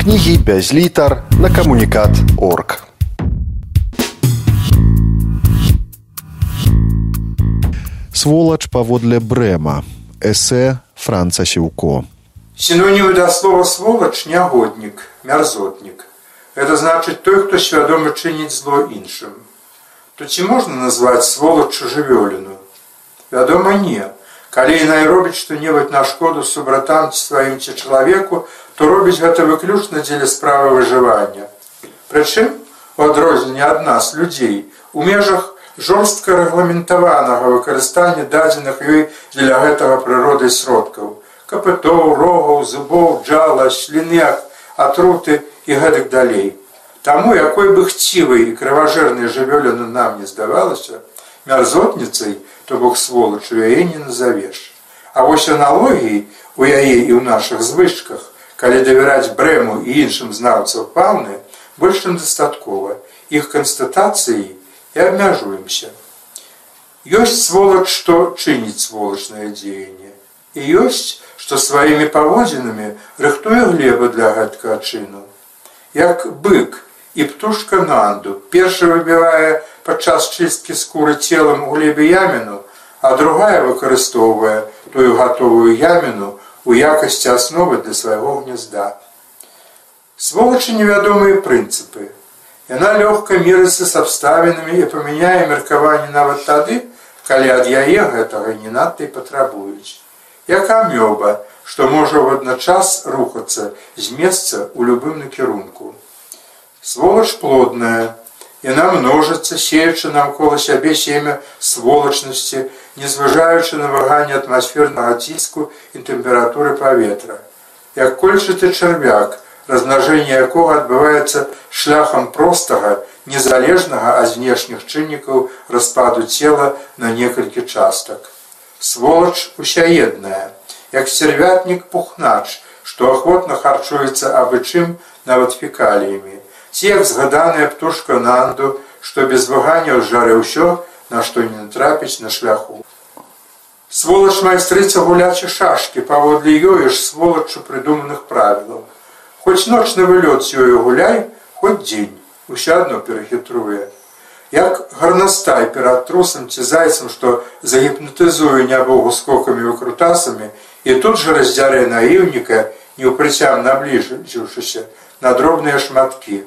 кнігі без літар на камунікат орг. Сволач паводле брэма эсэ франца сіўко синонімы да слова сволач нягоднік мярзотнік это значыць той хто свядома чыніць зло іншым то ці можна назваць сволачу жывёліну вядома не Калі яна і робіць што-небудзь на шкоду субратам ці сваім ці чалавеку то робіць гэта выключна дзеля справы выжывання. Прычым у адрозненне ад нас людзей у межах жорстка рэгламентаванага выкарыстання дадзеных ёй для гэтага прыроды сродкаў. Капытоў рогаў зубоў джала шлінек атруты і гэтак далей. Таму якой бы хцівай і крыважэрнай жывёліны нам не здавалася мярзотніцай то бок сволачу яе не назавеш А вось аналогіі у яе і ў нашых звычках калі давяраць брэму і іншым знаўцаў паўны больш чым дастаткова іх канстатацыі і абмяжуемся. Ёсць сволач, што чыніць сволачнае дзеянне. І ёсць, што сваімі паводзінамі рыхтуе глеба для гэткага чыну. Як бык і птушка нанду першы выбівае падчас чысткі скуры целам у глебе яміну, а другая выкарыстоўвае тую гатовую яміну у якасці асновы для свайго гнезда. Сволачы невядомыя прынцыпы, Яна лёгка мірыцца з абставінамі і памяняе меркаванне нават тады, калі ад яе гэтага не надта і патрабуюць. Як амёба, што можа ў адначас рухацца з месца ў любым накірунку. Сволач плодная, Яна множыцца, сеючы наўкола сябе семя сволачнасці, не зважаючы на ваганне атмасфернага ціску і тэмпературы паветра. Як кольчаты чарвяк, размнажэнне якога адбываецца шляхам простага, незалежнага ад знешніх чыннікаў распаду цела на некалькі частак. Сволач усяедная, як сцервятнік пухнач, што ахвотна харчуецца абычым нават фекаліямі, ці як згаданая птушка нанду, што без ваганняў жары ўсё, на што не натрапіць на шляху. Сволач майстрыца гулячы шашкі паводле ёю ж сволачу прыдуманых правілаў. Хоць ночны вылёт ёю гуляй, хоць дзень, усё адно перахітруе. Як гарнастай перад трусам ці зайцам, што загіпнатызуе нябогу скокамі выкрутасамі і тут жа раздзярэ наіўніка, не ўпрыцям набліжыўшыся на дробныя шматкі.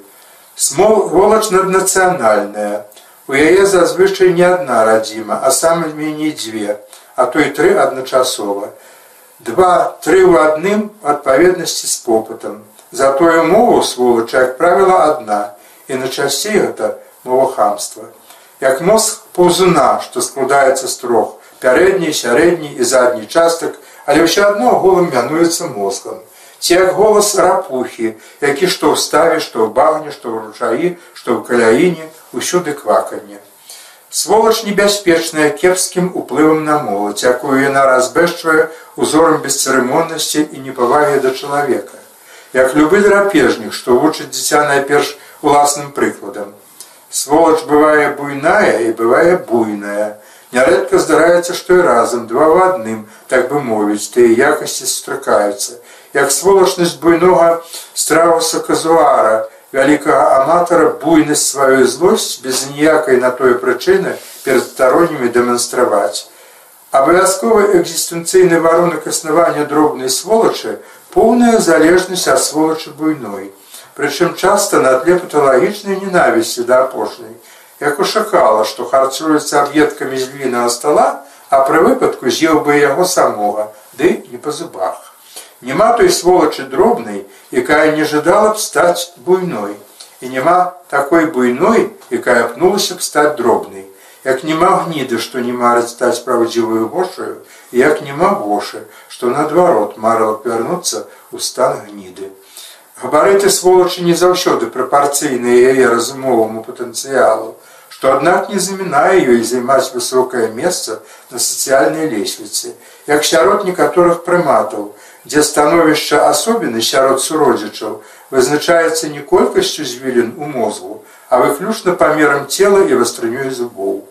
Смол волач наднацыянальная. У яе зазвычай не адна радзіма, а сам меней дзве, а то і тры адначасова. Два, тры ў адным адпаведнасці з попытам. Затое мову сволача, як правіла, адна, і найчасцей гэта мова хамства. Як мозг паўзуна, што складаецца з трох, пярэдні, сярэдні і задні частак, але ўсё адно голым мянуецца мозгам. Ці як голас рапухі, які што ў ставе, што ў багне, што ў ручаі, што ў каляіне, усюды кваканне. Сволач небяспечная кепскім уплывам на моладзь, якую яна разбэшчвае узорам бесцырымоннасці і непавагі да чалавека як любы драпежнік, што вучыць дзіця найперш уласным прыкладам. Сволач бывае буйная і бывае буйная. Нярэдка здараецца, што і разам два в адным, так бы мовіць, тыя якасці сустракаюцца. Як сволачнасць буйнога страуса казуара, вялікага аматара буйнасць сваю злосць без ніякай на той прычыны перад староннімі дэманстраваць. Абавязковы экзістэнцыйны варунак існавання дробнай сволачы поўная залежнасць ад сволачы буйной. Прычым часта на тле паталагічнай ненавісці да апошняй, як ушакала, што харцуецца аб'едкамі з львінага стола, а пры выпадку з'еў бы яго самога, ды не па зубах. Нема той сволачы дробнай, якая не жадала б стаць буйной. І няма такой буйной, якая пнулася б стаць дробнай як няма гніды, што не марыць стаць праўдзівую вошаю, як няма вошы, што наадварот марыла вярнуцца ў стан гніды. Габарыты сволачы не заўсёды прапарцыйныя яе разумоваму патэнцыялу, што аднак не замінае ёй займаць высокае месца на сацыяльнай лесвіцы, як сярод некаторых прыматаў, дзе становішча асобіны сярод суродзічаў вызначаецца не колькасцю звілін у мозгу, а выключна памерам цела і вастрынёй зубоў.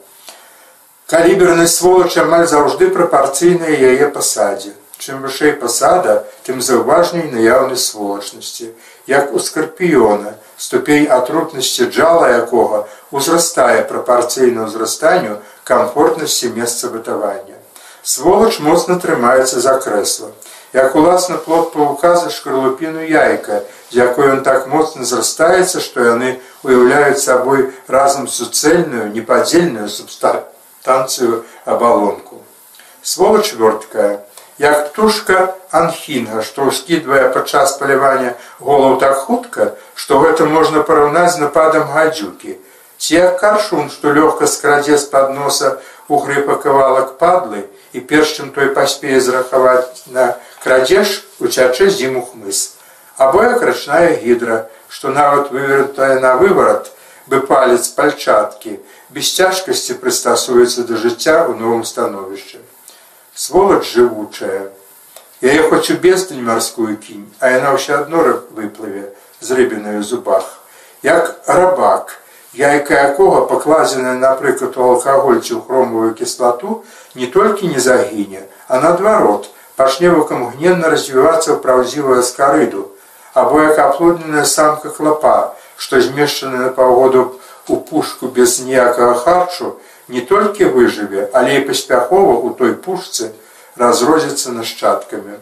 Калібернасць сволачы амаль заўжды прапарцыйная яе пасадзе. Чым вышэй пасада, тым заўважней наяўнасць сволачнасці. Як у скарпіёна, ступень атрутнасці джала якога узрастае прапарцыйна ўзрастанню камфортнасці месца бытавання. Сволач моцна трымаецца за крэсла. Як уласна плод павука за шкарлупіну яйка, з якой ён так моцна зрастаецца, што яны уяўляюць сабой разам суцэльную непадзельную субстанцыю абалонку. Сволач вёрткая, як птушка анхінга, што ўскідвае падчас палявання голаў так хутка, што гэта можна параўнаць з нападам гадзюкі. Ці як каршун, што лёгка скрадзе з-пад носа у грыпа кавалак падлы і перш чым той паспее зрахаваць на крадзеж уцячэ зіму хмыс. Або як рачная гідра, што нават вывернутая на выварат, бы палец пальчаткі, без цяжкасці прыстасуецца да жыцця ў новым становішчы сволач жывучая. Я хочу бездань марскую кінь, а яна ўсё адно выплыве з рыбінаю зубах. Як рабак, яйка якога пакладзеная, напрыклад, у алкаголь ці ў хромавую кіслату, не толькі не загіне, а наадварот, пачне выкамгненна развівацца ў праўдзівую скарыду, або як аплодненая самка клапа, што змешчана на паўгоду у пушку без ніякага харчу, не толькі выжыве, але і паспяхова ў той пушцы разродзіцца нашчадкамі.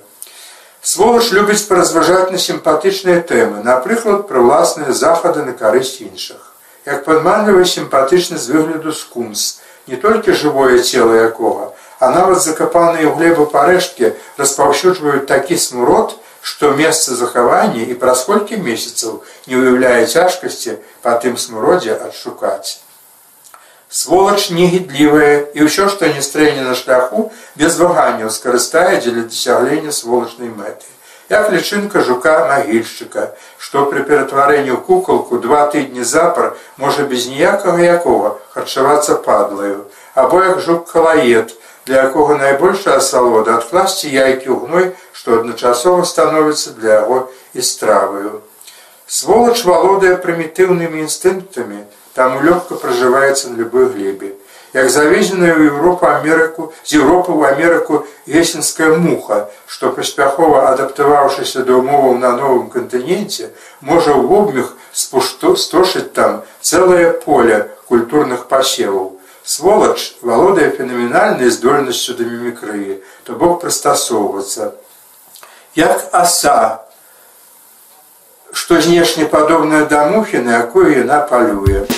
Сволач любіць паразважаць на сімпатычныя тэмы, напрыклад, пра ўласныя захады на карысць іншых. Як падманлівы сімпатычны з выгляду скумс, не толькі жывое цела якога, а нават закапаныя ў глебу парэшткі распаўсюджваюць такі смурод, што месца захавання і праз колькі месяцаў не ўяўляе цяжкасці па тым смуродзе адшукаць. Сволач негідлівая і ўсё што не стрэне на шляху без ваганняў скарыстае дзеля дасяглення сволачнай мэты. Як лічынка жука магільшчыка што пры ператварэнні ў кукалку два тыдні запар можа без ніякага якога харчавацца падлаю. Або як жук калаед для якога найбольшая асалода адкласці яйкі ў гной што адначасова становіцца для яго і страваю сволач валодае прымітыўнымі інстынктамі там лёгка проживаецца на любой глебе. Як завезеная ў Европу Амерыку з Европы ў Амерыку есенская муха, што паспяхова адаптаваўшыся да умоваў на новым кантыненце, можа ў обмег стошыць там цэлае поле культурных пасеваў. Сволач валодае фенаменальнай здольнасцю да мімікрыі, то бок прыстасоўвацца. Як аса, што знешне падобная да мухі, на якую яна палюе.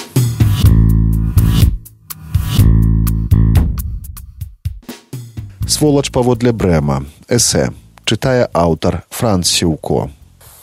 сволач паводле брэма эсэ чытае аўтар франц сіўко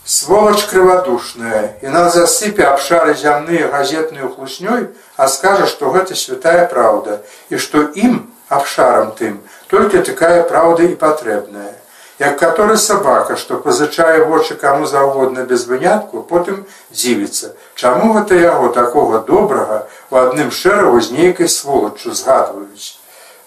сволач крывадушная яна засыпе абшары зямныя газетную хлуснёй а скажа што гэта святая праўда і што ім абшарам тым толькі такая праўда і патрэбная як который сабака што пазычае вочы каму заўгодна без вынятку потым дзівіцца чаму гэта яго такога добрага у адным шэрагу з нейкай сволаччу згадваюць?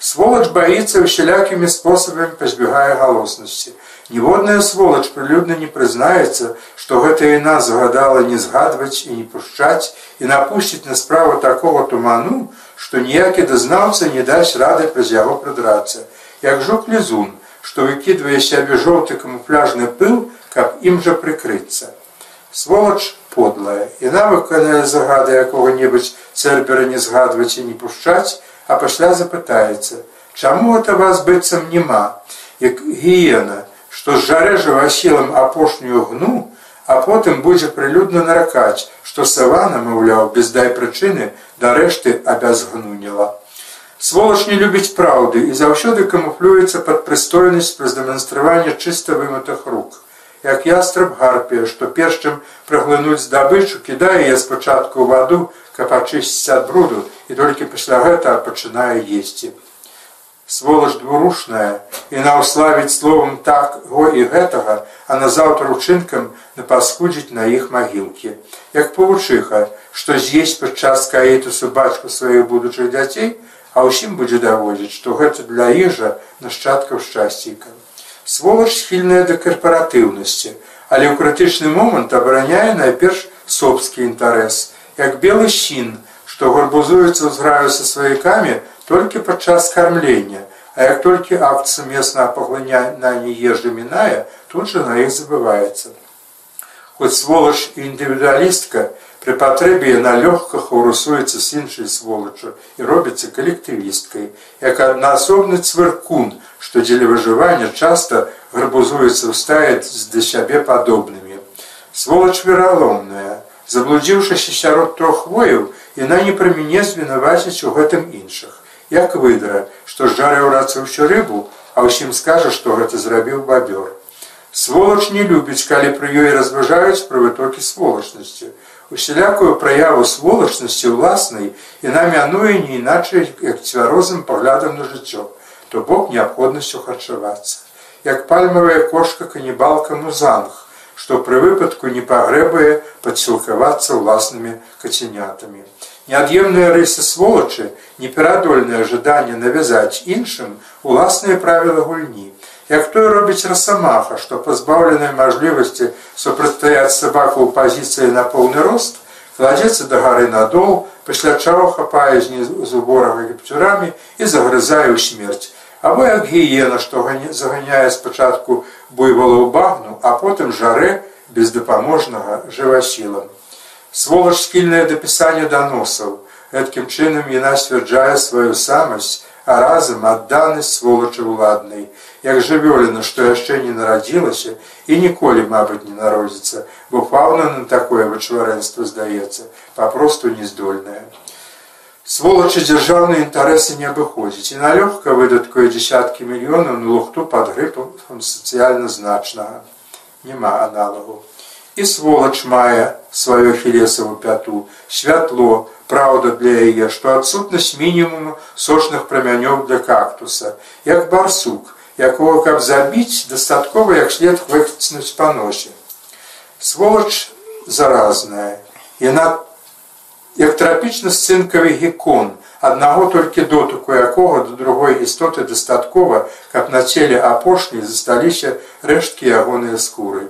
Сволач баіцца ўсялякімі спосабамі пазбягае галоснасці. Ніводная сволач прылюдна не прызнаецца, што гэта яна загадала не згадваць і не пушчаць і напусціць на справу такого туману, што ніякі дазнаўца не дасць рады праз яго прыдрацца. Як жук лізун, што выкідвае сябе жоўты камуфляжны пыл, каб ім жа прыкрыцца. Сволач подлая, яна выканае загады якога-небудзь цербера не згадваць і не пушчаць, а пасля запытаецца: Чаму это вас быццам няма, як гіена, што зжарэжа васілам апошнюю гну, а потым будзе прылюдна наракаць, што савана, маўляў, без дай прычыны да рэшты абязгнуніла. Сволач не любіць праўды і заўсёды камуфлюецца пад прыстойнасць праз дэманстраванне чыста вымытых рук. Як ястраб гарпія, што перш чым праглынуць здабычу, кідае я спачатку ў ваду, каб ачысціць ад бруду і толькі пасля гэта пачынае есці. Сволач двурушная і наўславіць словам так го і гэтага, а назаўтра учынкам напаскудзіць на іх магілкі. Як павучыха, што з'есць падчас каітусу бацьку сваіх будучых дзяцей, а ўсім будзе даводзіць, што гэта для ежа нашчадкаў шчасціка. Сволач схільная да карпаратыўнасці, але ў крытычны момант абараняе найперш собскі інтарэс, як белы сін, што гарбузуецца з граю са сваякамі толькі падчас кармлення, А як толькі акт сумеснага паглынання ежы мінае, тут жа на іх забываецца. Хоць сволач і індывідуалістка пры патрэбе яна лёгка хаўрусуецца з іншай сволачу і робіцца калектывісткай, як аднаасобны цвыркун, што дзеля выжывання часта гарбузуецца ў стаец да сябе падобнымі. Сволач вераломная, заблудзіўшыся сярод трох вояў, яна не пра мяне звінаваціць у гэтым іншых як выдра, што жарыў рацы ўсю рыбу, а ўсім скажа, што гэта зрабіў бабёр. Сволач не любіць, калі пры ёй разважаюць пра вытокі сволачнасці. Усялякую праяву сволачнасці ўласнай яна мянуе не іначай, як цвярозым паглядам на жыццё, то бок неабходнасцю харчавацца. Як пальмавая кошка канібалка музанг, што пры выпадку не пагрэбае падсілкавацца ўласнымі кацянятамі. Неад'емныя рысы сволачы, неперадольнае жаданне навязаць іншым уласныя правілы гульні. Як той робіць расамаха, што пазбаўленай мажлівасці супрацьстаяць сабаку ў пазіцыі на поўны рост, кладзецца да гары надол, пасля чаго хапае з уборага гіпцюрамі і загрызае ў смерць. Або як гіена, што заганяе спачатку буйвала ў багну, а потым жарэ бездапаможнага жывасілам. Сволач скільнае дапісанне даносаў. Гэткім чынам яна сцвярджае сваю самасць, а разам адданасць сволачы ўладнай, як жывёліна, што яшчэ не нарадзілася і ніколі, мабыць, не народзіцца, бо фаўна на такое вычварэнства здаецца, папросту нездольная. Сволачы дзяржаўныя інтарэсы не абыходзіць і налёгка выдаткуе дзясяткі мільёнаў на лухту пад грыпам сацыяльна значнага. Нема аналагу і сволач мае сваю хілесаву пяту, святло, праўда для яе, што адсутнасць мінімуму сочных прамянёў для кактуса, як барсук, якого каб забіць дастаткова як след выхцнуць па носе. Сволач заразная, яна як трапічна сцынкавы гекон, аднаго толькі дотыку якога да другой істоты дастаткова, каб на целе апошняй засталіся рэшткі ягоныя скуры.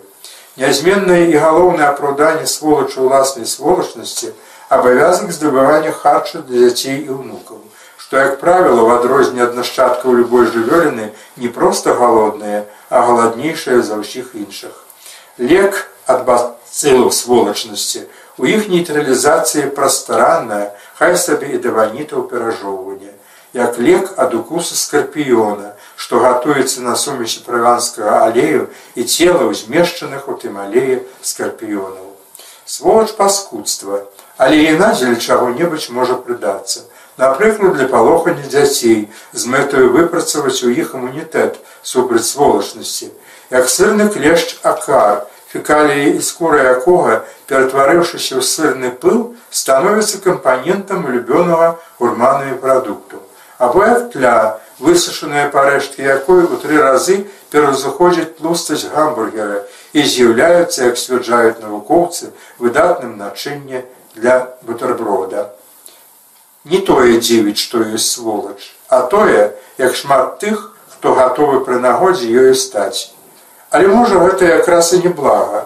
Нязменнае і галоўнае апраўданне сволачу ўласнай сволачнасці абавязак здабывання харчу для дзяцей і ўнукаў, што, як правіла, в адрозненне ад нашчадкаў любой жывёліны не проста галодныя, а галаднейшыя за ўсіх іншых. Лек ад бацылаў сволачнасці у іх нейтралізацыі прастаранная, хай сабе і даванітаў перажоўвання, як лек ад укуса скарпіёна, што гатуецца на сумесі праванскага алею і целаў змешчаных у тым алеі скарпіёнаў. Сволач паскудства, але яна дзеля чаго-небудзь можа прыдацца. Напрыклад, для палохання дзяцей з мэтаю выпрацаваць у іх імунітэт супраць сволачнасці, як сырны клешч акар, фекаліі і скура якога, ператварыўшыся ў сырны пыл, становіцца кампанентам улюбёнага гурманыя прадукту. Або як тля, высушаныя парэшткі якой у тры разы перазыходзяць тлустасць гамбургера і з'яўляюцца, як сцвярджаюць навукоўцы выдатным начынне для бутэрброда. Не тое дзівіць, што ёсць сволач, а тое, як шмат тых, хто гатовы пры нагодзе ёю стаць. Але можа гэта якраз і неблага.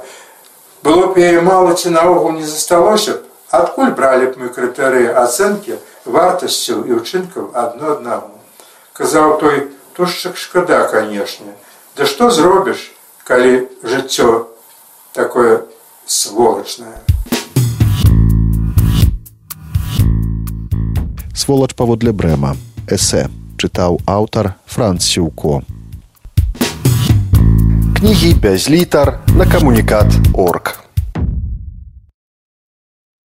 Было б яе мала ці наогул не засталося б, адкуль бралі б мы крытэрыі ацэнкі вартасцяў і ўчынкаў адно аднаму казаў той тушчык шкада канешне да што зробіш калі жыццё такое сволачнае сволач паводле брэма. Эсэ чытаў аўтар францюко кнігі без літар на камунікат орг